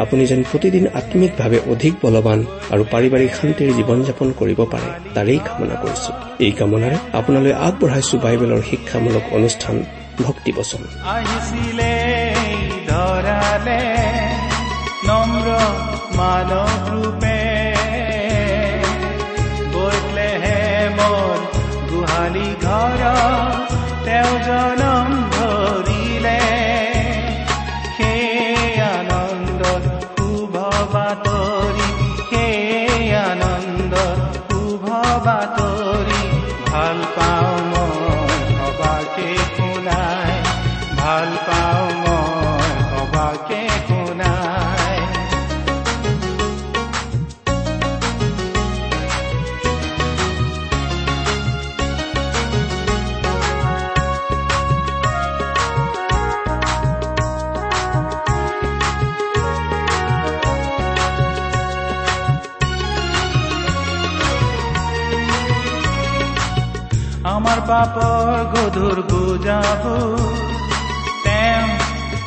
আপুনি যেন প্ৰতিদিন আম্মিকভাৱে অধিক বলৱান আৰু পাৰিবাৰিক শান্তিৰ জীৱন যাপন কৰিব পাৰে তাৰেই কামনা কৰিছো। এই কামনাৰে আপোনালৈ আগবঢ়াইছো বাইবেলৰ শিক্ষামূলক অনুষ্ঠান মন গোহালি ঘৰ। পাপৰ গধুৰ বুজাব তেওঁ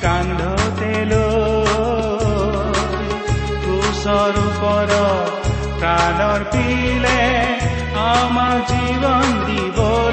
কান্ধতে ক্ৰুচৰ ওপৰত প্ৰাণৰ পিলে আমাৰ জীৱন দিবলৈ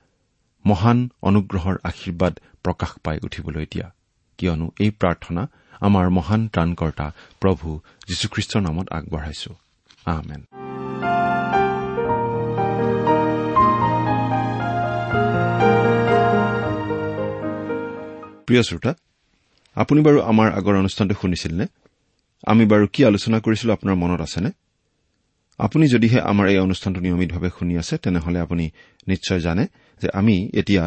মহান অনুগ্ৰহৰ আশীৰ্বাদ প্ৰকাশ পাই উঠিবলৈ দিয়া। কিয়নো এই প্ৰাৰ্থনা আমাৰ মহান ত্ৰাণকৰ্তা প্ৰভু যীশুখ্ৰীষ্টৰ নামত আগবঢ়াইছো। আমেন। প্ৰিয় শ্ৰোতা আপুনি বাৰু আমাৰ আগৰ অনুষ্ঠানটো শুনিছিল নে আমি বাৰু কি আলোচনা কৰিছিলো আপোনাৰ মনত আছেনে? আপুনি যদিহে আমাৰ এই অনুষ্ঠানটো নিয়মিতভাৱে শুনি আছে তেনেহলে আপুনি নিশ্চয় জানে যে আমি এতিয়া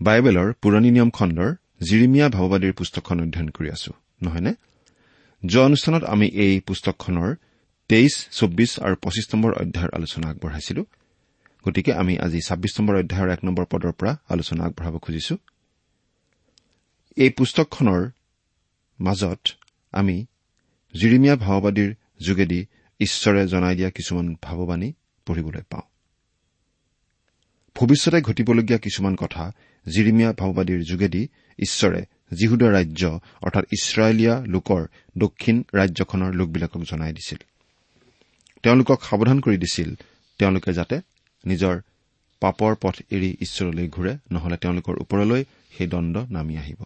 বাইবেলৰ পুৰণি নিয়ম খণ্ডৰ জিৰিমিয়া ভাৱবাদীৰ পুস্তকখন অধ্যয়ন কৰি আছো নহয়নে? যোৱা অনুষ্ঠানত আমি এই পুস্তকখনৰ তেইছ চৌব্বিছ আৰু পঁচিছ নম্বৰ অধ্যায়ৰ আলোচনা আগবঢ়াইছিলো। গতিকে আমি আজি ছাব্বিছ নম্বৰ অধ্যায়ৰ এক নম্বৰ পদৰ পৰা আলোচনা আগবঢ়াব খুজিছো। এই পুস্তকখনৰ মাজত আমি জিৰিমিয়া ভাওবাদীৰ যোগেদি ঈশ্বৰে জনাই দিয়া কিছুমান ভাৱবাণী পঢ়িবলৈ পাওঁ। ভৱিষ্যতে ঘটিবলগীয়া কিছুমান কথা জিৰিমিয়া ভাওবাদীৰ যোগেদি ঈশ্বৰে জিহুদা ৰাজ্য অৰ্থাৎ ইছৰাইলীয়া লোকৰ দক্ষিণ ৰাজ্যখনৰ লোকবিলাকক জনাই দিছিল। তেওঁলোকক সাৱধান কৰি দিছিল তেওঁলোকে যাতে নিজৰ পাপৰ পথ এৰি ঈশ্বৰলৈ ঘূৰে নহলে তেওঁলোকৰ ওপৰলৈ সেই দণ্ড নামি আহিব।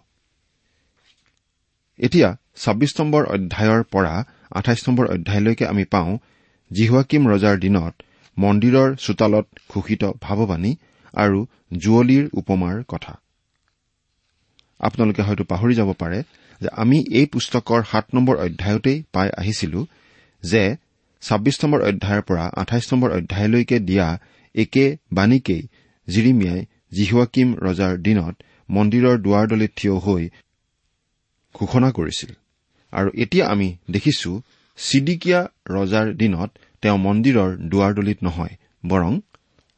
এতিয়া ছাব্বিছ নম্বৰ অধ্যায়ৰ পৰা আঠাইছ নম্বৰ অধ্যায়লৈকে আমি পাওঁ জিহুৱাকিম ৰজাৰ দিনত মন্দিৰৰ চোতালত ঘোষিত ভাৱবাণী আৰু জুৱলীৰ উপমাৰ কথা। আপোনালোকে হয়তো পাহৰি যাব পাৰে যে আমি এই পুস্তকৰ সাত নম্বৰ অধ্যায়তেই পাই আহিছিলো যে ছাব্বিছ নম্বৰ অধ্যায়ৰ পৰা আঠাইছ নম্বৰ অধ্যায়লৈকে দিয়া একে বাণীকেই জিৰিমিয়াই জিহুৱাকিম ৰজাৰ দিনত মন্দিৰৰ দুৱাৰদলিত থিয় হৈ ঘোষণা কৰিছিল। আৰু এতিয়া আমি দেখিছো চিডিকিয়া ৰজাৰ দিনত তেওঁ মন্দিৰৰ দুৱাৰদলিত নহয় বৰং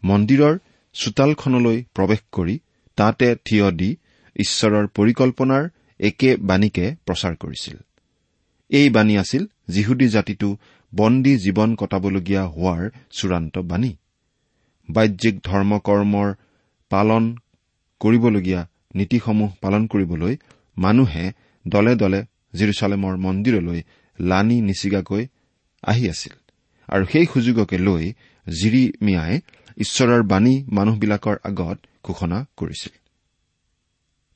মন্দিৰৰ চোতালখনলৈ প্ৰৱেশ কৰি তাতে থিয় দি ঈশ্বৰৰ পৰিকল্পনাৰ একে বাণীকে প্ৰচাৰ কৰিছিল। এই বাণী আছিল যিহুদী জাতিটো বন্দী জীৱন কটাবলগীয়া হোৱাৰ চূড়ান্ত বাণী। বাহ্যিক ধৰ্ম কৰ্মৰ পালন কৰিবলগীয়া নীতিসমূহ পালন কৰিবলৈ মানুহে দলে দলে জিৰচালেমৰ মন্দিৰলৈ লানি নিচিগাকৈ আহি আছিল। আৰু সেই সুযোগকে লৈ জিৰিমিয়াই ঈশ্বৰৰ বাণী মানুহবিলাকৰ আগত ঘোষণা কৰিছিল।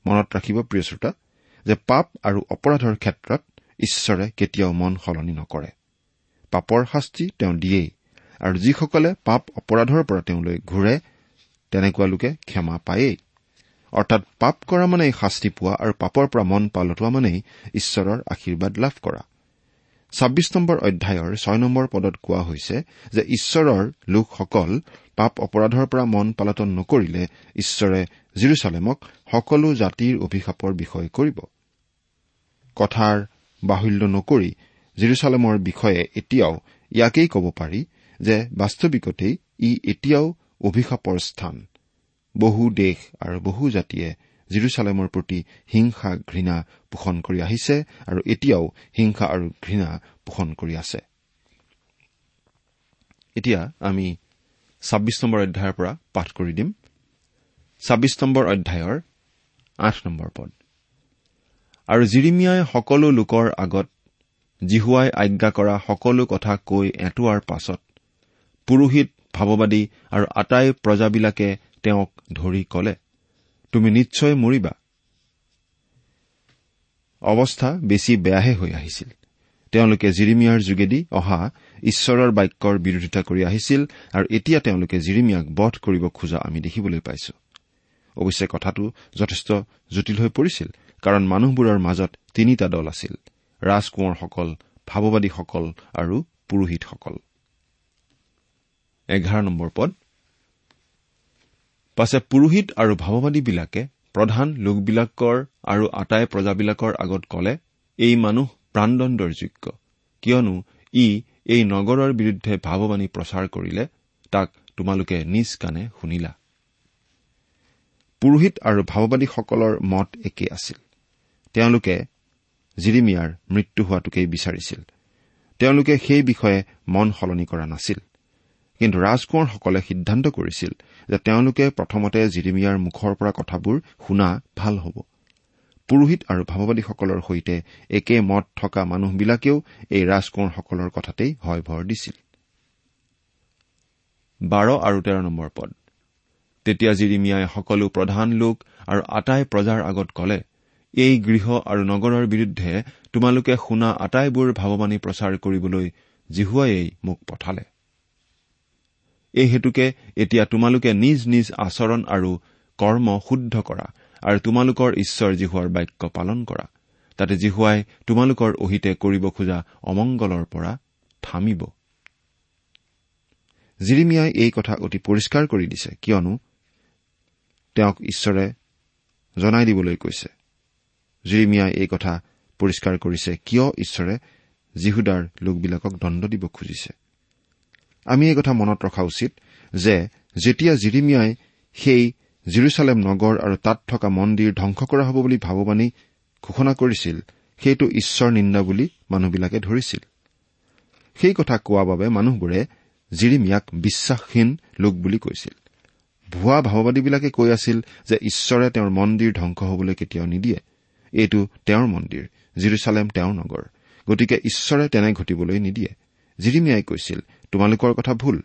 মনত ৰাখিব প্ৰিয় শ্ৰোতা যে পাপ আৰু অপৰাধৰ ক্ষেত্ৰত ঈশ্বৰে কেতিয়াও মন সলনি নকৰে। পাপৰ শাস্তি তেওঁ দিয়েই আৰু যিসকলে পাপ অপৰাধৰ পৰা তেওঁলৈ ঘূৰে তেনেকুৱা লোকে ক্ষমা পায়েই। অৰ্থাৎ পাপ কৰা মানেই শাস্তি পোৱা আৰু পাপৰ পৰা মন পালটোৱা মানেই ঈশ্বৰৰ আশীৰ্বাদ লাভ কৰা। ছাব্বিছ নম্বৰ অধ্যায়ৰ ছয় নম্বৰ পদত কোৱা হৈছে যে ঈশ্বৰৰ লোকসকল পাপ অপৰাধৰ পৰা মন পালটন নকৰিলে ঈশ্বৰে জিৰচালেমক সকলো জাতিৰ অভিশাপৰ বিষয় কৰিব। কথাৰ বাহুল্য নকৰি জিৰচালেমৰ বিষয়ে এতিয়াও ইয়াকেই ক'ব পাৰি যে বাস্তৱিকতেই ই এতিয়াও অভিশাপৰ স্থান। বহু দেশ আৰু বহু জাতিয়ে জিৰচালেমৰ প্ৰতি হিংসা ঘৃণা পোষণ কৰি আহিছে আৰু এতিয়াও হিংসা আৰু ঘৃণা পোষণ কৰি আছে। এতিয়া আমি ছাব্বিছ নম্বৰ অধ্যায়ৰ পৰা পাঠ কৰি দিম। ছাব্বিছ নম্বৰ অধ্যায়ৰ আঠ নম্বৰ পদ। আৰু জিৰিমিয়াই সকলো লোকৰ আগত জিহুৱাই আজ্ঞা কৰা সকলো কথা কৈ এটোৱাৰ পাছত পুৰোহিত ভাৱবাদী আৰু আটাই প্ৰজাবিলাকে তেওঁক ধৰি কলে তুমি নিশ্চয় মৰিবা। অৱস্থা বেছি বেয়াহে হৈ আহিছিল। তেওঁলোকে জিৰিমিয়াৰ যোগেদি অহা ঈশ্বৰৰ বাক্যৰ বিৰোধিতা কৰি আহিছিল আৰু এতিয়া তেওঁলোকে জিৰিমিয়াক বধ কৰিব খোজা আমি দেখিবলৈ পাইছো। অৱশ্যে কথাটো যথেষ্ট জটিল হৈ পৰিছিল কাৰণ মানুহবোৰৰ মাজত তিনিটা দল আছিল ৰাজকোঁৱৰসকল ভাৱবাদীসকল আৰু পুৰোহিতসকল। এঘাৰ নম্বৰ পদ। পাছে পুৰোহিত আৰু ভাৱবাদীবিলাকে প্ৰধান লোকবিলাকৰ আৰু আটাই প্ৰজাবিলাকৰ আগত কলে এই মানুহ প্ৰাণদণ্ডৰ যোগ্য কিয়নো ই এই নগৰৰ বিৰুদ্ধে ভাৱবাণী প্ৰচাৰ কৰিলে তাক তোমালোকে নিজ কাণে শুনিলা। পুৰোহিত আৰু ভাৱবাদীসকলৰ মত একে আছিল। তেওঁলোকে জিৰিমিয়াৰ মৃত্যু হোৱাটোকেই বিচাৰিছিল। তেওঁলোকে সেই বিষয়ে মন সলনি কৰা নাছিল। কিন্তু ৰাজকোঁৱৰসকলে সিদ্ধান্ত কৰিছিল যে তেওঁলোকে প্ৰথমতে জিৰিমিয়াৰ মুখৰ পৰা কথাবোৰ শুনা ভাল হ'ব। পুৰোহিত আৰু ভাৱবাদীসকলৰ সৈতে একে মত থকা মানুহবিলাকেও এই ৰাজকোঁৱৰসকলৰ কথাতেই হয় ভৰ দিছিল। বাৰ আৰু তেৰ নম্বৰ পদ। তেতিয়া জিৰিমিয়াই সকলো প্ৰধান লোক আৰু আটাই প্ৰজাৰ আগত কলে এই গৃহ আৰু নগৰৰ বিৰুদ্ধে তোমালোকে শুনা আটাইবোৰ ভাৱবাণী প্ৰচাৰ কৰিবলৈ জিহুৱাইয়েই মোক পঠালে। এই হেতুকে এতিয়া তোমালোকে নিজ নিজ আচৰণ আৰু কৰ্ম শুদ্ধ কৰা আৰু তোমালোকৰ ঈশ্বৰ জিহুৱাৰ বাক্য পালন কৰা। তাতে জিহুৱাই তোমালোকৰ অহিতে কৰিব খোজা অমংগলৰ পৰা থামিব। জিৰিমিয়াই এই কথা অতি পৰিষ্কাৰ কৰি দিছে কিয়নো তেওঁক ঈশ্বৰে জনাই দিবলৈ কৈছে। জিৰিমিয়াই এই কথা পৰিষ্কাৰ কৰিছে কিয় ঈশ্বৰে জিহুদাৰ লোকবিলাকক দণ্ড দিব খুজিছে। আমি এই কথা মনত ৰখা উচিত যে যেতিয়া জিৰিমিয়াই সেই জিৰচালেম নগৰ আৰু তাত থকা মন্দিৰ ধ্বংস কৰা হ'ব বুলি ভাৱবাণী ঘোষণা কৰিছিল সেইটো ঈশ্বৰ নিন্দা বুলি মানুহবিলাকে ধৰিছিল। সেই কথা কোৱা বাবে মানুহবোৰে জিৰিমিয়াক বিশ্বাসহীন লোক বুলি কৈছিল। ভুৱা ভাৱবাদীবিলাকে কৈ আছিল যে ঈশ্বৰে তেওঁৰ মন্দিৰ ধ্বংস হবলৈ কেতিয়াও নিদিয়ে। এইটো তেওঁৰ মন্দিৰ জিৰচালেম তেওঁৰ নগৰ। গতিকে ঈশ্বৰে তেনে ঘটিবলৈ নিদিয়ে। জিৰিমিয়াই কৈছিল তোমালোকৰ কথা ভুল।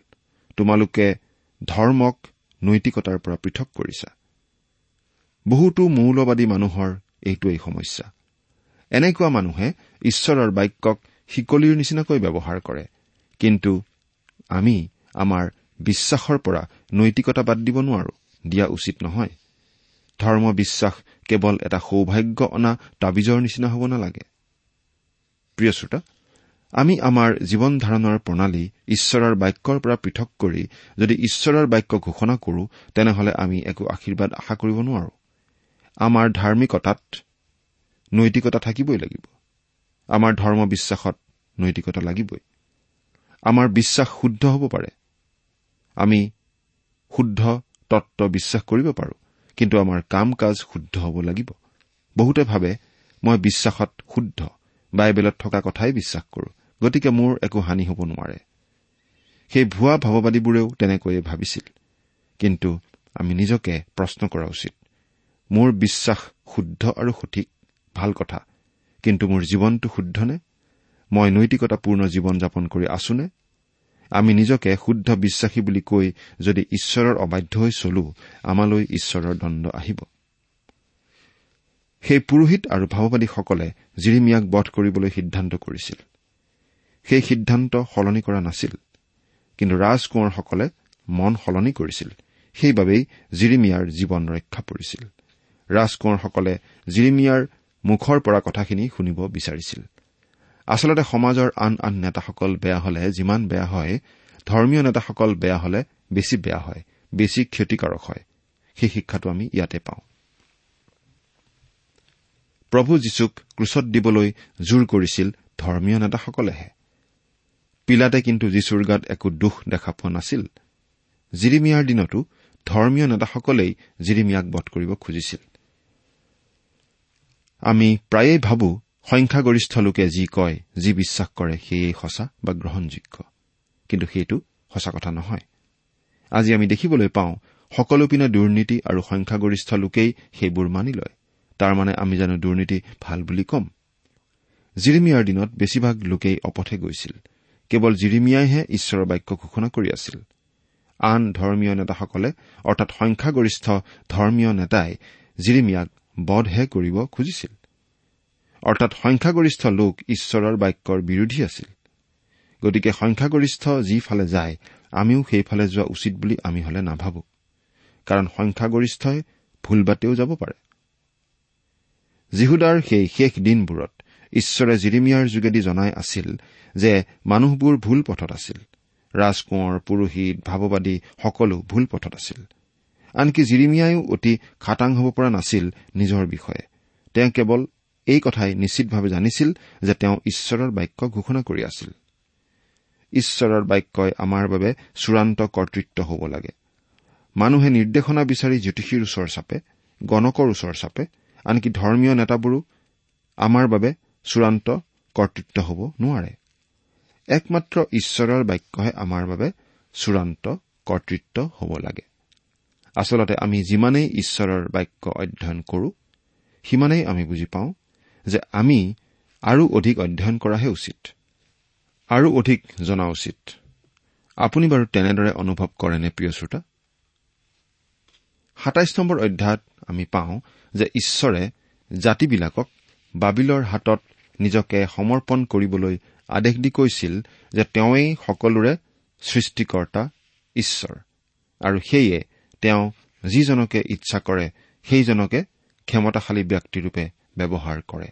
তোমালোকে ধৰ্মক নৈতিকতাৰ পৰা পৃথক কৰিছা। বহুতো মৌলবাদী মানুহৰ এইটোৱেই সমস্যা। এনেকুৱা মানুহে ঈশ্বৰৰ বাক্যক শিকলিৰ নিচিনাকৈ ব্যৱহাৰ কৰে। কিন্তু আমি আমাৰ বিশ্বাসৰ পৰা নৈতিকতা বাদ দিব নোৱাৰো। দিয়া উচিত নহয়। ধৰ্ম বিশ্বাস কেৱল এটা সৌভাগ্য অনা তাবিজৰ নিচিনা হ'ব নালাগে। প্ৰিয় শ্ৰোতা আমি আমাৰ জীৱন ধাৰণৰ প্ৰণালী ঈশ্বৰৰ বাক্যৰ পৰা পৃথক কৰি যদি ঈশ্বৰৰ বাক্য ঘোষণা কৰো তেনেহলে আমি একো আশীৰ্বাদ আশা কৰিব নোৱাৰো। আমাৰ ধাৰ্মিকতাত নৈতিকতা থাকিবই লাগিব। আমাৰ ধৰ্ম বিশ্বাসত নৈতিকতা লাগিবই। আমাৰ বিশ্বাস শুদ্ধ হ'ব পাৰে। আমি শুদ্ধ তত্ব বিশ্বাস কৰিব পাৰো কিন্তু আমাৰ কাম কাজ শুদ্ধ হ'ব লাগিব। বহুতে ভাবে মই বিশ্বাসত শুদ্ধ বাইবেলত থকা কথাই বিশ্বাস কৰো। গতিকে মোৰ একো হানি হ'ব নোৱাৰে। সেই ভুৱা ভাৱবাদীবোৰেও তেনেকৈয়ে ভাবিছিল। কিন্তু আমি নিজকে প্ৰশ্ন কৰা উচিত। মোৰ বিশ্বাস শুদ্ধ আৰু সঠিক ভাল কথা। কিন্তু মোৰ জীৱনটো শুদ্ধনে? মই নৈতিকতাপূৰ্ণ জীৱন যাপন কৰি আছোনে? আমি নিজকে শুদ্ধ বিশ্বাসী বুলি কৈ যদি ঈশ্বৰৰ অবাধ্য হৈ চলো আমালৈ ঈশ্বৰৰ দণ্ড আহিব। সেই পুৰোহিত আৰু ভাৱবাদীসকলে জিৰিমিয়াক বধ কৰিবলৈ সিদ্ধান্ত কৰিছিল। সেই সিদ্ধান্ত সলনি কৰা নাছিল। কিন্তু ৰাজকোঁৱৰসকলে মন সলনি কৰিছিল। সেইবাবেই জিৰিমিয়াৰ জীৱন ৰক্ষা পৰিছিল। ৰাজকোঁৱৰসকলে জিৰিমিয়াৰ মুখৰ পৰা কথাখিনি শুনিব বিচাৰিছিল। আচলতে সমাজৰ আন আন নেতাসকল বেয়া হলে যিমান বেয়া হয় ধৰ্মীয় নেতাসকল বেয়া হলে বেছি বেয়া হয় বেছি ক্ষতিকাৰক হয়। সেই শিক্ষাটো আমি ইয়াতে পাওঁ। প্ৰভু যীশুক ক্ৰুচত দিবলৈ জোৰ কৰিছিল ধৰ্মীয় নেতাসকলেহে। পিলাতে কিন্তু যীশুৰ গাত একো দুখ দেখা পোৱা নাছিল। জিৰিমিয়াৰ দিনতো ধৰ্মীয় নেতাসকলেই জিৰিমিয়াক বধ কৰিব খুজিছিল। আমি প্ৰায়েই ভাবো সংখ্যাগৰিষ্ঠ লোকে যি কয় যি বিশ্বাস কৰে সেয়েই সঁচা বা গ্ৰহণযোগ্য। কিন্তু সেইটো সঁচা কথা নহয়। আজি আমি দেখিবলৈ পাওঁ সকলো পিনে দুৰ্নীতি আৰু সংখ্যাগৰিষ্ঠ লোকেই সেইবোৰ মানি লয়। তাৰমানে আমি জানো দুৰ্নীতি ভাল বুলি কম। জিৰিমিয়াৰ দিনত বেছিভাগ লোকেই অপথে গৈছিল। কেৱল জিৰিমিয়াইহে ঈশ্বৰৰ বাক্য ঘোষণা কৰি আছিল। আন ধৰ্মীয় নেতাসকলে অৰ্থাৎ সংখ্যাগৰিষ্ঠ ধৰ্মীয় নেতাই জিৰিমিয়াক বধহে কৰিব খুজিছিল। অৰ্থাৎ সংখ্যাগৰিষ্ঠ লোক ঈশ্বৰৰ বাক্যৰ বিৰোধী আছিল। গতিকে সংখ্যাগৰিষ্ঠ যিফালে যায় আমিও সেইফালে যোৱা উচিত বুলি আমি হলে নাভাবো। কাৰণ সংখ্যাগৰিষ্ঠই ভুল বাটেও যাব পাৰে। জিহুদাৰ সেই শেষ দিনবোৰত ঈশ্বৰে জিৰিমিয়াৰ যোগেদি জনাই আছিল যে মানুহবোৰ ভুল পথত আছিল। ৰাজকোঁৱৰ পুৰোহিত ভাৱবাদী সকলো ভুল পথত আছিল। আনকি জিৰিমিয়াইও অতি খাটাং হ'ব পৰা নাছিল নিজৰ বিষয়ে। তেওঁ কেৱল এই কথাই নিশ্চিতভাৱে জানিছিল যে তেওঁ ঈশ্বৰৰ বাক্য ঘোষণা কৰি আছিল। ঈশ্বৰৰ বাক্যই আমাৰ বাবে চূড়ান্ত কৰ্তৃত্ব হ'ব লাগে। মানুহে নিৰ্দেশনা বিচাৰি জ্যোতিষীৰ ওচৰ চাপে গণকৰ ওচৰ চাপে আনকি ধৰ্মীয় নেতাবোৰো আমাৰ বাবে চূড়ান্ত কৰ্তৃত্ব হ'ব নোৱাৰে। একমাত্ৰ ঈশ্বৰৰ বাক্যহে আমাৰ বাবে চূড়ান্ত কৰ্তৃত্ব হ'ব লাগে। আচলতে আমি যিমানেই ঈশ্বৰৰ বাক্য অধ্যয়ন কৰো সিমানেই আমি বুজি পাওঁ যে আমি আৰু অধিক অধ্যয়ন কৰাহে উচিত। আৰু অধিক জনা উচিত। আপুনি বাৰু তেনেদৰে অনুভৱ কৰেনে প্ৰিয় শ্ৰোতা? সাতাইছ নম্বৰ অধ্যায়ত আমি পাওঁ যে ঈশ্বৰে জাতিবিলাকক বাবিলৰ হাতত নিজকে সমৰ্পণ কৰিবলৈ আদেশ দি কৈছিল যে তেওঁৱেই সকলোৰে সৃষ্টিকৰ্তা ঈশ্বৰ। আৰু সেয়ে তেওঁ যিজনকে ইচ্ছা কৰে সেইজনকে ক্ষমতাশালী ব্যক্তিৰূপে ব্যৱহাৰ কৰে।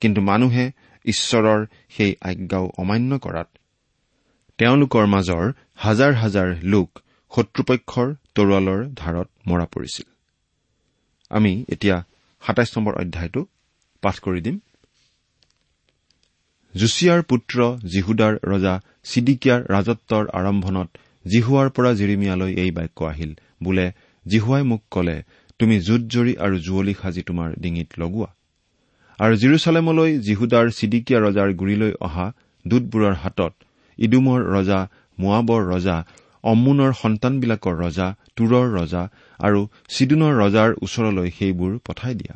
কিন্তু মানুহে ঈশ্বৰৰ সেই আজ্ঞাও অমান্য কৰাত তেওঁলোকৰ মাজৰ হাজাৰ হাজাৰ লোক শত্ৰুপক্ষৰ তৰোৱালৰ ধাৰত মৰা পৰিছিল। আমি এতিয়া সাতাইছ নম্বৰ অধ্যায়টো পাঠ কৰি দিম। জুছিয়াৰ পুত্ৰ জিহুদাৰ ৰজা চিডিকিয়াৰ ৰাজত্বৰ আৰম্ভণত জিহুৱাৰ পৰা জিৰিমিয়ালৈ এই বাক্য আহিল। বোলে জিহুৱাই মোক কলে তুমি জুত জৰি আৰু জুৱলি সাজি তোমাৰ ডিঙিত লগোৱা। আৰু জিৰচালেমলৈ জিহুদাৰ চিডিকিয়া ৰজাৰ গুৰিলৈ অহা দূতবোৰৰ হাতত ইডুমৰ ৰজা মোৱাবৰ ৰজা অম্মুনৰ সন্তানবিলাকৰ ৰজা তুৰৰ ৰজা আৰু চিডুনৰ ৰজাৰ ওচৰলৈ সেইবোৰ পঠাই দিয়া।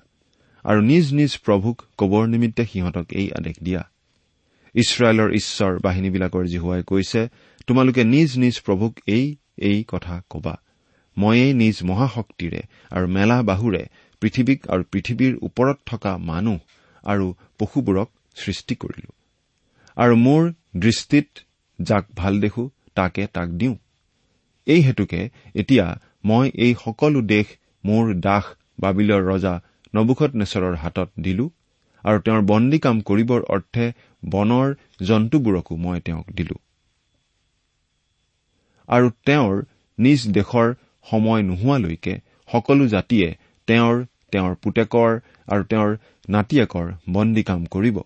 আৰু নিজ নিজ প্ৰভুক কবৰ নিমিত্তে সিহঁতক এই আদেশ দিয়া। ইছৰাইলৰ ঈশ্বৰ বাহিনীবিলাকৰ জিহুৱাই কৈছে তোমালোকে নিজ নিজ প্ৰভুক এই এই কথা কবা। ময়েই নিজ মহাশক্তিৰে আৰু মেলা বাহুৰে পৃথিৱীক আৰু পৃথিৱীৰ ওপৰত থকা মানুহ আৰু পশুবোৰক সৃষ্টি কৰিলো। আৰু মোৰ দৃষ্টিত যাক ভাল দেখো তাকে তাক দিওঁ। এই হেতুকে এতিয়া মই এই সকলো দেশ মোৰ দাস বাবিলৰ ৰজা নবুখত নেচৰৰ হাতত দিলো আৰু তেওঁৰ বন্দী কাম কৰিবৰ অৰ্থে বনৰ জন্তুবোৰকো মই তেওঁক দিলো। আৰু তেওঁৰ নিজ দেশৰ সময় নোহোৱালৈকে সকলো জাতিয়ে তেওঁৰ তেওঁৰ পুতেকৰ আৰু তেওঁৰ নাতিয়েকৰ বন্দী কাম কৰিব।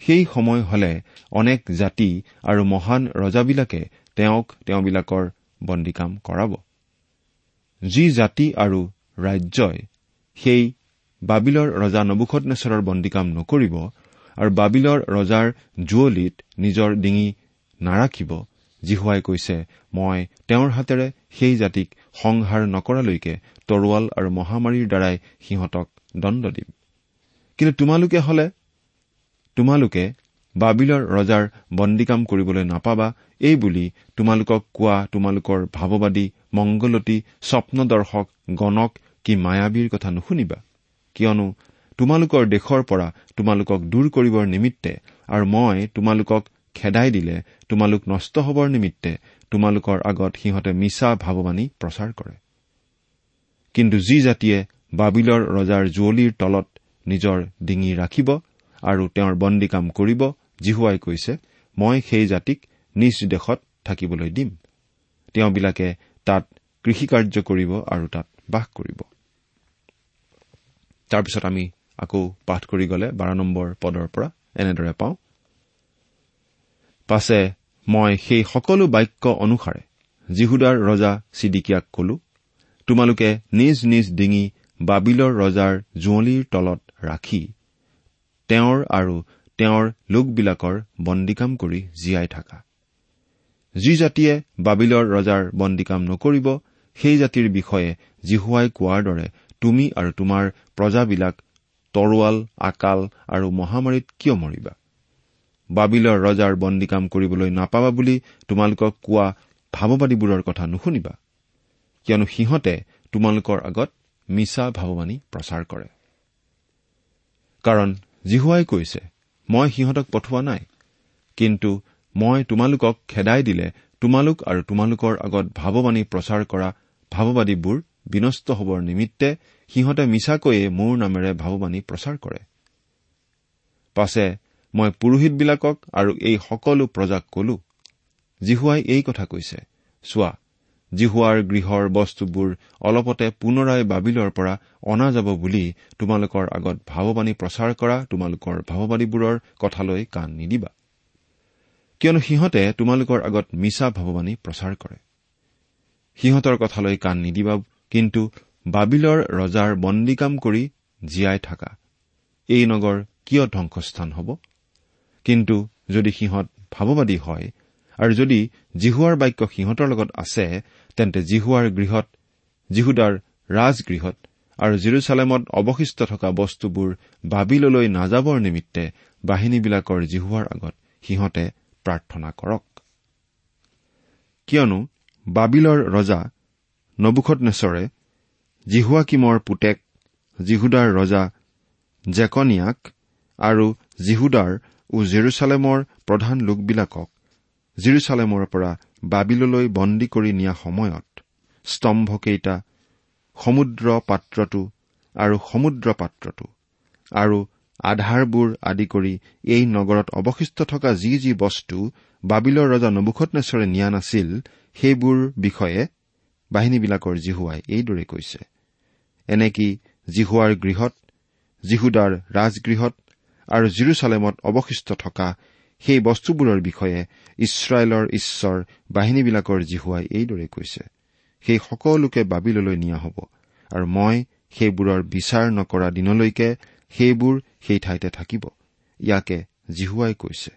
সেই সময় হলে অনেক জাতি আৰু মহান ৰজাবিলাকে তেওঁক তেওঁবিলাকৰ বন্দী কাম কৰাব। যি জাতি আৰু ৰাজ্যই সেই বাবিলৰ ৰজা নবুখনেশ্বৰৰ বন্দীকাম নকৰিব আৰু বাবিলৰ ৰজাৰ জুৱলিত নিজৰ ডিঙি নাৰাখিব জিহুৱাই কৈছে মই তেওঁৰ হাতেৰে সেই জাতিক সংহাৰ নকৰালৈকে তৰোৱাল আৰু মহামাৰীৰ দ্বাৰাই সিহঁতক দণ্ড দিম। কিন্তু তোমালোকে হলে তোমালোকে বাবিলৰ ৰজাৰ বন্দীকাম কৰিবলৈ নাপাবা এই বুলি তোমালোকক কোৱা তোমালোকৰ ভাৱবাদী মংগলতী স্বপ্নদৰ্শক গণক কি মায়াবীৰ কথা নুশুনিবা? কিয়নো তোমালোকৰ দেশৰ পৰা তোমালোকক দূৰ কৰিবৰ নিমিত্তে আৰু মই তোমালোকক খেদাই দিলে তোমালোক নষ্ট হবৰ নিমিত্তে তোমালোকৰ আগত সিহঁতে মিছা ভাৱবাণী প্ৰচাৰ কৰে। কিন্তু যি জাতিয়ে বাবিলৰ ৰজাৰ জুৱলীৰ তলত নিজৰ ডিঙি ৰাখিব আৰু তেওঁৰ বন্দী কাম কৰিব জিহুৱাই কৈছে মই সেই জাতিক নিজ দেশত থাকিবলৈ দিম। তেওঁবিলাকে তাত কৃষিকাৰ্য কৰিব আৰু তাত বাস কৰিব। তাৰপিছত আমি আকৌ পাঠ কৰি গলে বাৰ নম্বৰ পদৰ পৰা এনেদৰে পাওঁ। পাছে মই সেই সকলো বাক্য অনুসাৰে জিহুদাৰ ৰজা চিডিকিয়াক কলো তোমালোকে নিজ নিজ ডিঙি বাবিলৰ ৰজাৰ জুঁৱলীৰ তলত ৰাখি তেওঁৰ আৰু তেওঁৰ লোকবিলাকৰ বন্দীকাম কৰি জীয়াই থাকা। যি জাতিয়ে বাবিলৰ ৰজাৰ বন্দীকাম নকৰিব সেই জাতিৰ বিষয়ে জিহুৱাই কোৱাৰ দৰে তুমি আৰু তোমাৰ প্ৰজাবিলাক তৰোৱাল আকাল আৰু মহামাৰীত কিয় মৰিবা? বাবিলৰ ৰজাৰ বন্দী কাম কৰিবলৈ নাপাবা বুলি তোমালোকক কোৱা ভাৱবাদীবোৰৰ কথা নুশুনিবা। কিয়নো সিহঁতে তোমালোকৰ আগত মিছা ভাৱবাণী প্ৰচাৰ কৰে। কাৰণ জিহুৱাই কৈছে মই সিহঁতক পঠোৱা নাই। কিন্তু মই তোমালোকক খেদাই দিলে তোমালোক আৰু তোমালোকৰ আগত ভাৱবাণী প্ৰচাৰ কৰা ভাৱবাদীবোৰ বিনষ্ট হবৰ নিমিত্তে সিহঁতে মিছাকৈয়ে মোৰ নামেৰে ভাৱবাণী প্ৰচাৰ কৰে। পাছে মই পুৰোহিতবিলাকক আৰু এই সকলো প্ৰজাক কলো জিহুৱাই এই কথা কৈছে। চোৱা জিহুৱাৰ গৃহৰ বস্তুবোৰ অলপতে পুনৰাই বাবিলৰ পৰা অনা যাব বুলি তোমালোকৰ আগত ভাৱবাণী প্ৰচাৰ কৰা তোমালোকৰ ভাৱবাদীবোৰৰ কথালৈ কাণ নিদিবা। কিয়নো সিহঁতে তোমালোকৰ আগত মিছা ভাৱবাণী প্ৰচাৰ কৰে। সিহঁতৰ কথালৈ কাণ নিদিবা কিন্তু বাবিলৰ ৰজাৰ বন্দীকাম কৰি জীয়াই থাকা। এই নগৰ কিয় ধ্বংসস্থান হ'ব? কিন্তু যদি সিহঁত ভাৱবাদী হয় আৰু যদি জিহুৱাৰ বাক্য সিহঁতৰ লগত আছে তেন্তে জিহুৱাৰ গৃহত জিহুদাৰ ৰাজগৃহত আৰু জিৰচালেমত অৱশিষ্ট থকা বস্তুবোৰ বাবিললৈ নাযাবৰ নিমিত্তে বাহিনীবিলাকৰ জিহুৱাৰ আগত সিহঁতে প্ৰাৰ্থনা কৰক। কিয়নো বাবিলৰ ৰজা নবুখত নেচৰে জিহুৱাকিমৰ পুতেক জিহুদাৰ ৰজা জেকনিয়াক আৰু জিহুদাৰ ও জেৰুচালেমৰ প্ৰধান লোকবিলাকক জিৰচালেমৰ পৰা বাবিললৈ বন্দী কৰি নিয়া সময়ত স্তম্ভকেইটা সমুদ্ৰ পাত্ৰটো আৰু সমুদ্ৰ পাত্ৰটো আৰু আধাৰবোৰ আদি কৰি এই নগৰত অৱশিষ্ট থকা যি যি বস্তু বাবিলৰ ৰজা নবুখতনেশ্বৰে নিয়া নাছিল সেইবোৰ বিষয়ে বাহিনীবিলাকৰ জিহুৱাই এইদৰে কৈছে। এনেকি জিহুৱাৰ গৃহত জিহুদাৰ ৰাজগৃহত আৰু জিৰচালেমত অৱশিষ্ট থকা সেই বস্তুবোৰৰ বিষয়ে ইছৰাইলৰ ঈশ্বৰ বাহিনীবিলাকৰ জিহুৱাই এইদৰে কৈছে সেই সকলোকে বাবিললৈ নিয়া হ'ব আৰু মই সেইবোৰৰ বিচাৰ নকৰা দিনলৈকে সেইবোৰ সেই ঠাইতে থাকিব ইয়াকে জিহুৱাই কৈছে।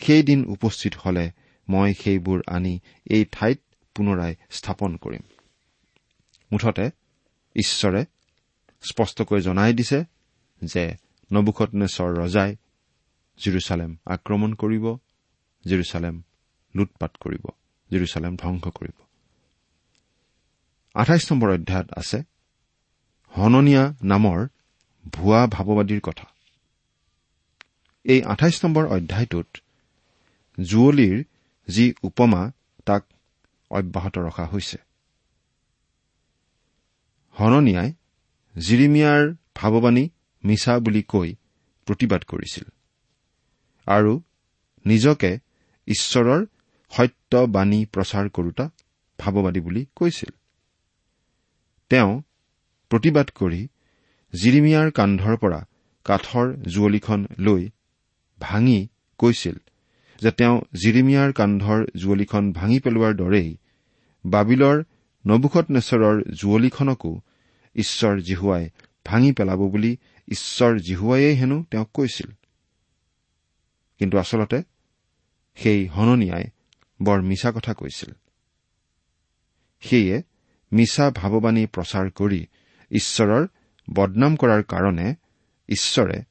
সেইদিন উপস্থিত হলে মই সেইবোৰ আনি এই ঠাইত পুনৰাই স্থাপন কৰিম। মুঠতে ঈশ্বৰে স্পষ্টকৈ জনাই দিছে যে নবুখনেশ্বৰ ৰজাই জিৰচালেম আক্ৰমণ কৰিব জিৰচালেম লুটপাত কৰিব জিৰচালেম ধ্বংস কৰিব। আঠাইছ নম্বৰ অধ্যায়ত আছে হননীয়া নামৰ ভুৱা ভাৱবাদীৰ কথা। এই আঠাইছ নম্বৰ অধ্যায়টোত জুৱলীৰ যি উপমা তাক অব্যাহত ৰখা হৈছে। হননীয়াই জিৰিমিয়াৰ ভাৱবাণী মিছা বুলি কৈ প্ৰতিবাদ কৰিছিল আৰু নিজকে ঈশ্বৰৰ সত্য বাণী প্ৰচাৰ কৰোতা ভাৱবাদী বুলি কৈছিল। তেওঁ প্ৰতিবাদ কৰি জিৰিমিয়াৰ কান্ধৰ পৰা কাঠৰ জুৱলিখন লৈ ভাঙি কৈছিল যে তেওঁ জিৰিমিয়াৰ কান্ধৰ জুৱলিখন ভাঙি পেলোৱাৰ দৰেই বাবিলৰ নবুখত নেচৰৰ জুৱলিখনকো ঈশ্বৰ জিহুৱাই ভাঙি পেলাব বুলি ঈশ্বৰ জিহুৱাইয়ে হেনো তেওঁক কৈছিল। কিন্তু আচলতে সেই হননীয়াই বৰ মিছা কথা কৈছিল। সেয়ে মিছা ভাৱবাণী প্ৰচাৰ কৰি ঈশ্বৰৰ বদনাম কৰাৰ কাৰণে ঈশ্বৰে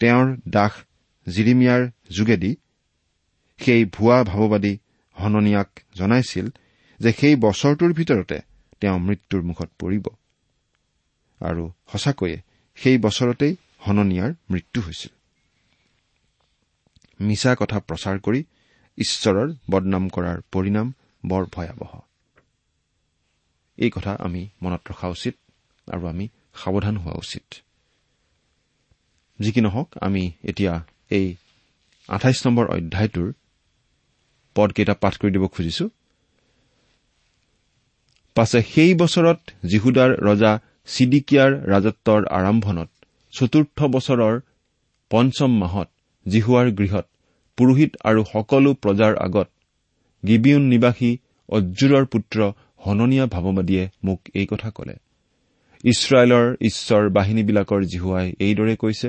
তেওঁৰ দাস জিৰিমিয়াৰ যোগেদি সেই ভুৱা ভাৱবাদী হননীয়াক জনাইছিল যে সেই বছৰটোৰ ভিতৰতে তেওঁ মৃত্যুৰ মুখত পৰিব। আৰু সঁচাকৈয়ে সেই বছৰতেই হননীয়াৰ মৃত্যু হৈছিল। মিছা কথা প্ৰচাৰ কৰি ঈশ্বৰৰ বদনাম কৰাৰ পৰিণাম বৰ ভয়াৱহ। এই কথা আমি মনত ৰখা উচিত আৰু আমি সাৱধান হোৱা উচিত। যি কি নহওক আমি এতিয়া এই আঠাইছ নম্বৰ অধ্যায়টোৰ পদকেইটা পাঠ কৰি দিব খুজিছো। পাছে সেই বছৰত জিহুদাৰ ৰজা চিডিকিয়াৰ ৰাজত্বৰ আৰম্ভণত চতুৰ্থ বছৰৰ পঞ্চম মাহত জিহুৱাৰ গৃহত পুৰোহিত আৰু সকলো প্ৰজাৰ আগত গিবিউন নিবাসী অজ্জুৰৰ পুত্ৰ হননীয়া ভাৱবাদীয়ে মোক এই কথা কলে। ইছৰাইলৰ ঈশ্বৰ বাহিনীবিলাকৰ জিহুৱাই এইদৰে কৈছে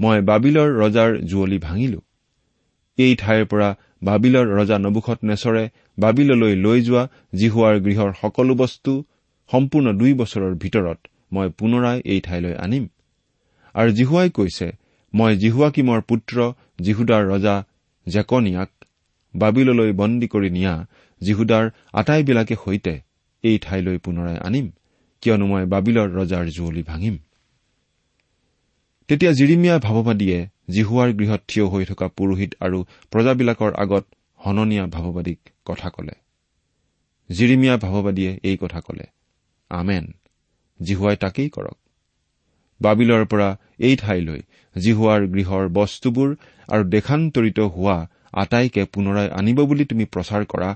মই বাবিলৰ ৰজাৰ জুৱলি ভাঙিলো। এই ঠাইৰ পৰা বাবিলৰ ৰজা নবুখত নেচৰে বাবিললৈ লৈ যোৱা জিহুৱাৰ গৃহৰ সকলো বস্তু সম্পূৰ্ণ দুই বছৰৰ ভিতৰত মই পুনৰাই এই ঠাইলৈ আনিম। আৰু জিহুৱাই কৈছে মই জিহুৱাকিমৰ পুত্ৰ জিহুদাৰ ৰজা জেকনিয়াক বাবিললৈ বন্দী কৰি নিয়া জিহুদাৰ আটাইবিলাকে সৈতে এই ঠাইলৈ পুনৰাই আনিম কিয়নো মই বাবিলৰ ৰজাৰ জুৱলি ভাঙিম। তেতিয়া জিৰিমিয়া ভাৱবাদীয়ে জিহুৱাৰ গৃহত থিয় হৈ থকা পুৰোহিত আৰু প্ৰজাবিলাকৰ আগত হননীয়া ভাৱবাদীক কথা কলে। জিৰিমিয়া ভাৱবাদীয়ে এই কথা কলে আমেন। জিহুৱাই তাকেই কৰক। বাবিলৰ পৰা এই ঠাইলৈ জিহুৱাৰ গৃহৰ বস্তুবোৰ আৰু দেশান্তৰিত হোৱা আটাইকে পুনৰাই আনিব বুলি তুমি প্ৰচাৰ কৰা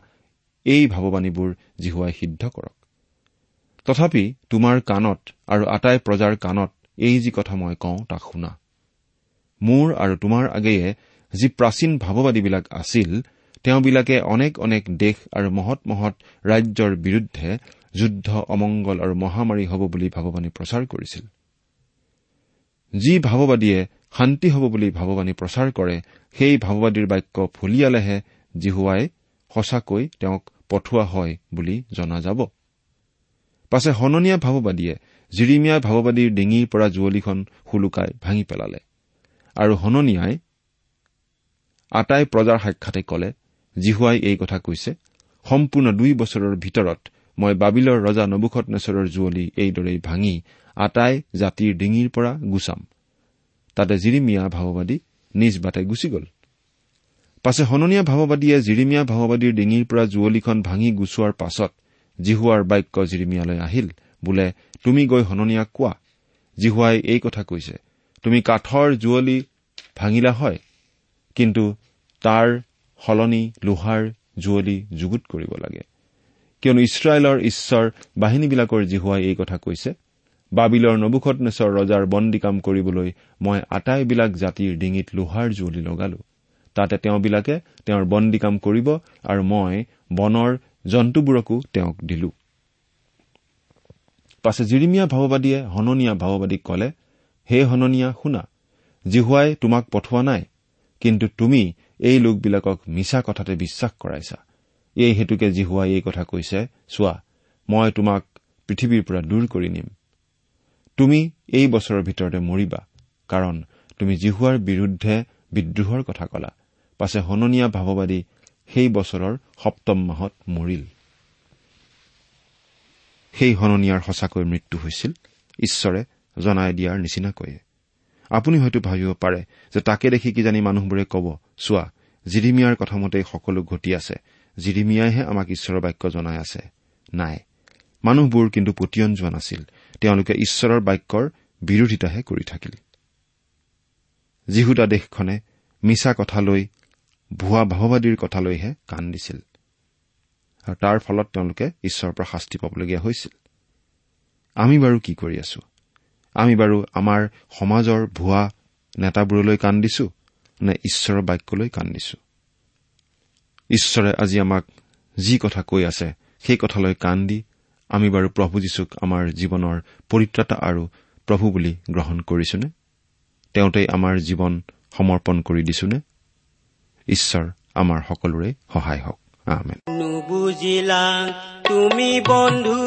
এই ভাৱবাণীবোৰ জিহুৱাই সিদ্ধ কৰক। তথাপি তোমাৰ কাণত আৰু আটাই প্ৰজাৰ কাণত এই যি কথা মই কওঁ তাক শুনা। মোৰ আৰু তোমাৰ আগেয়ে যি প্ৰাচীন ভাৱবাদীবিলাক আছিল তেওঁবিলাকে অনেক অনেক দেশ আৰু মহৎ মহৎ ৰাজ্যৰ বিৰুদ্ধে যুদ্ধ অমংগল আৰু মহামাৰী হ'ব বুলি ভাৱবাণী প্ৰচাৰ কৰিছিল। যি ভাৱবাদীয়ে শান্তি হ'ব বুলি ভাৱবাণী প্ৰচাৰ কৰে সেই ভাৱবাদীৰ বাক্য ফলিয়ালেহে জিহুৱাই সঁচাকৈ তেওঁক পঠোৱা হয় বুলি জনা যাব। পাছে হননীয়া ভাৱবাদীয়ে জিৰিমিয়া ভাৱবাদীৰ ডিঙিৰ পৰা জুৱলিখন শুলুকাই ভাঙি পেলালে আৰু হননীয়াই আটাই প্ৰজাৰ সাক্ষাতে কলে জিহুৱাই এই কথা কৈছে সম্পূৰ্ণ দুই বছৰৰ ভিতৰত মই বাবিলৰ ৰজা নবুখত নেচৰৰ জুৱলি এইদৰেই ভাঙি আটাই জাতিৰ ডিঙিৰ পৰা গুচাম। তাতে জিৰিমিয়া ভাৱবাদী নিজ বাটে গুচি গ'ল। পাছে হননীয়া ভাৱবাদীয়ে জিৰিমিয়া ভাৱবাদীৰ ডিঙিৰ পৰা জুৱলিখন ভাঙি গুচোৱাৰ পাছত জিহুৱাৰ বাক্য জিৰিমিয়ালৈ আহিল বোলে তুমি গৈ হননীয়াক কোৱা। জিহুৱাই এই কথা কৈছে তুমি কাঠৰ জুৱলি ভাঙিলা হয় কিন্তু তাৰ সলনি লোহাৰ জুৱলি যুগুত কৰিব লাগে। কিয়নো ইছৰাইলৰ ঈশ্বৰ বাহিনীবিলাকৰ জিহুৱাই এই কথা কৈছে বাবিলৰ নবুখত নেচৰ ৰজাৰ বন্দী কাম কৰিবলৈ মই আটাইবিলাক জাতিৰ ডিঙিত লোহাৰ জুৱলি লগালো। তাতে তেওঁবিলাকে তেওঁৰ বন্দী কাম কৰিব আৰু মই বনৰ জন্তুবোৰকো তেওঁক দিলো। পাছে জিৰিমিয়া ভাৱবাদীয়ে হননীয়া ভাৱবাদীক কলে হে হননীয়া শুনা জিহুৱাই তোমাক পঠোৱা নাই কিন্তু তুমি এই লোকবিলাকক মিছা কথাতে বিশ্বাস কৰাইছা। এই হেতুকে জিহুৱাই এই কথা কৈছে চোৱা মই তোমাক পৃথিৱীৰ পৰা দূৰ কৰি নিম। তুমি এই বছৰৰ ভিতৰতে মৰিবা কাৰণ তুমি জিহুৱাৰ বিৰুদ্ধে বিদ্ৰোহৰ কথা কলা। পাছে হননীয়া ভাৱবাদী সেই বছৰৰ সপ্তম মাহত মৰিল। সেই হননীয়াৰ সঁচাকৈ মৃত্যু হৈছিল ঈশ্বৰে জনাই দিয়াৰ নিচিনাকৈয়ে। আপুনি হয়তো ভাবিব পাৰে যে তাকে দেখি কিজানি মানুহবোৰে কব চোৱা জিৰিমিয়াৰ কথামতেই সকলো ঘটি আছে জিৰিমিয়াইহে আমাক ঈশ্বৰৰ বাক্য জনাই আছে। নাই মানুহবোৰ কিন্তু পতিয়ন যোৱা নাছিল। তেওঁলোকে ঈশ্বৰৰ বাক্যৰ বিৰোধিতাহে কৰি থাকিল। যিহুদা দেশখনে মিছা কথা লৈ ভুৱা ভাৱবাদীৰ কথালৈহে কাণ দিছিল। আৰু তাৰ ফলত তেওঁলোকে ঈশ্বৰৰ পৰা শাস্তি পাবলগীয়া হৈছিল। আমি বাৰু কি কৰি আছো? আমি বাৰু আমাৰ সমাজৰ ভুৱা নেতাবোৰলৈ কাণ দিছো নে ঈশ্বৰৰ বাক্যলৈ কাণ দিছো? ঈশ্বৰে আজি আমাক যি কথা কৈ আছে সেই কথালৈ কাণ দি আমি বাৰু প্ৰভু যীশুক আমাৰ জীৱনৰ পৰিত্ৰাতা আৰু প্ৰভু বুলি গ্ৰহণ কৰিছোনে? তেওঁতেই আমাৰ জীৱন সমৰ্পণ কৰি দিছোনে? ঈশ্বৰ আমাৰ সকলোৰে সহায় হওক। নুবুজিলা তুমি বন্ধু।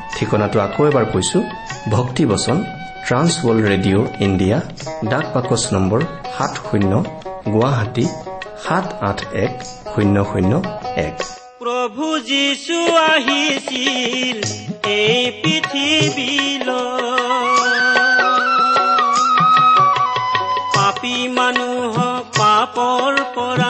ঠিকনাটো আকৌ এবাৰ কৈছো ভক্তিবচন ট্ৰান্সৱৰ্ল্ড ৰেডিঅ' ইণ্ডিয়া ডাক বাকচ নম্বৰ সাত শূন্য গুৱাহাটী সাত আঠ এক শূন্য শূন্য এক। প্ৰভু যীশু আহিছিল এই পৃথিৱীলৈ। পাপী মানুহক পাপৰ পৰা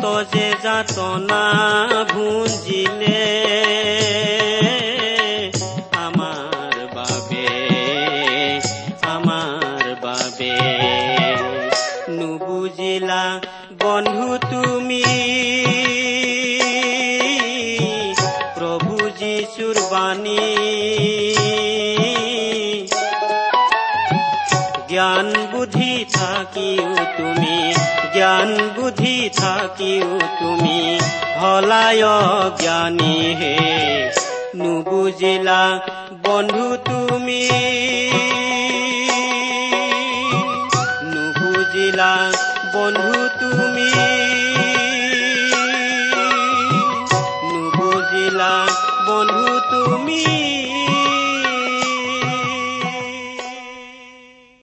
কত যে যাতনা ভুঞ্জিলে। থাকিও তুমি হলায় জ্ঞানী হে। নুবুজিলা বন্ধু তুমি। নুবুজিলা